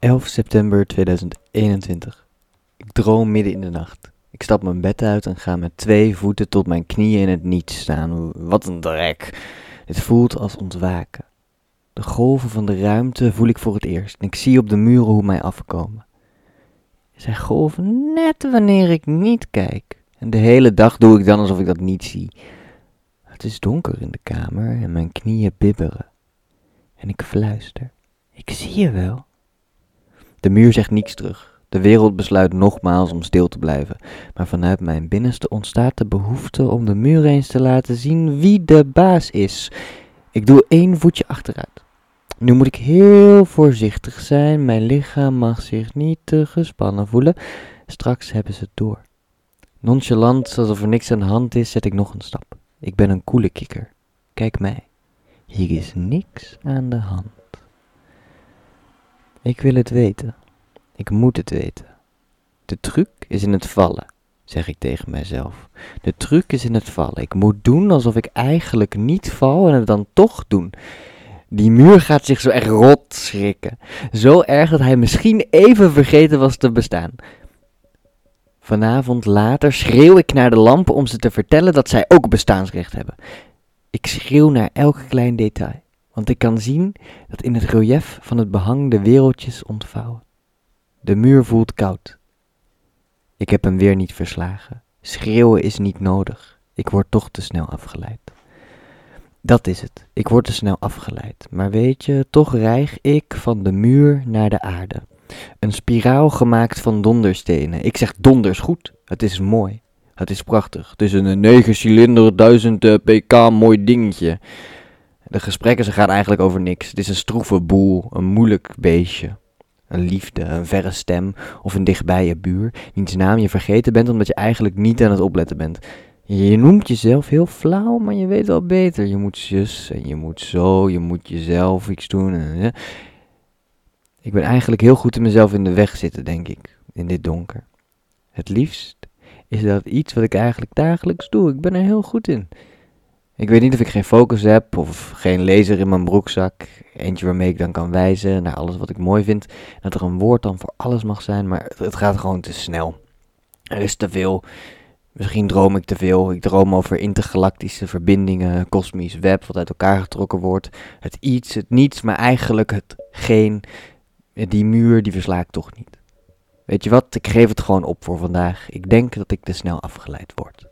11 september 2021. Ik droom midden in de nacht. Ik stap mijn bed uit en ga met twee voeten tot mijn knieën in het niets staan. Wat een drek. Het voelt als ontwaken. De golven van de ruimte voel ik voor het eerst en ik zie op de muren hoe mij afkomen. Zij golven net wanneer ik niet kijk. En de hele dag doe ik dan alsof ik dat niet zie. Het is donker in de kamer en mijn knieën bibberen. En ik fluister. Ik zie je wel. De muur zegt niets terug. De wereld besluit nogmaals om stil te blijven. Maar vanuit mijn binnenste ontstaat de behoefte om de muur eens te laten zien wie de baas is. Ik doe één voetje achteruit. Nu moet ik heel voorzichtig zijn. Mijn lichaam mag zich niet te gespannen voelen. Straks hebben ze het door. Nonchalant, alsof er niks aan de hand is, zet ik nog een stap. Ik ben een koele kikker. Kijk mij. Hier is niks aan de hand. Ik wil het weten. Ik moet het weten. De truc is in het vallen, zeg ik tegen mijzelf. De truc is in het vallen. Ik moet doen alsof ik eigenlijk niet val en het dan toch doen. Die muur gaat zich zo echt rot schrikken. Zo erg dat hij misschien even vergeten was te bestaan. Vanavond later schreeuw ik naar de lampen om ze te vertellen dat zij ook bestaansrecht hebben. Ik schreeuw naar elk klein detail, want ik kan zien dat in het relief van het behang de wereldjes ontvouwen. De muur voelt koud. Ik heb hem weer niet verslagen. Schreeuwen is niet nodig. Ik word toch te snel afgeleid. Dat is het. Ik word te snel afgeleid. Maar weet je, toch rijg ik van de muur naar de aarde. Een spiraal gemaakt van donderstenen. Ik zeg donders goed. Het is mooi. Het is prachtig. Het is een 9 cilinder 1000 eh, pk mooi dingetje. De gesprekken ze gaan eigenlijk over niks. Het is een stroeve boel, een moeilijk beestje. Een liefde, een verre stem of een dichtbije buur, wiens naam je vergeten bent omdat je eigenlijk niet aan het opletten bent. Je noemt jezelf heel flauw, maar je weet wel beter. Je moet zus en je moet zo, je moet jezelf iets doen. En, ik ben eigenlijk heel goed in mezelf in de weg zitten, denk ik, in dit donker. Het liefst is dat iets wat ik eigenlijk dagelijks doe. Ik ben er heel goed in. Ik weet niet of ik geen focus heb of geen laser in mijn broekzak. Eentje waarmee ik dan kan wijzen naar alles wat ik mooi vind. Dat er een woord dan voor alles mag zijn, maar het gaat gewoon te snel. Er is te veel. Misschien droom ik te veel. Ik droom over intergalactische verbindingen, kosmisch web wat uit elkaar getrokken wordt. Het iets, het niets, maar eigenlijk het geen. Die muur, die versla ik toch niet. Weet je wat, ik geef het gewoon op voor vandaag. Ik denk dat ik te snel afgeleid word.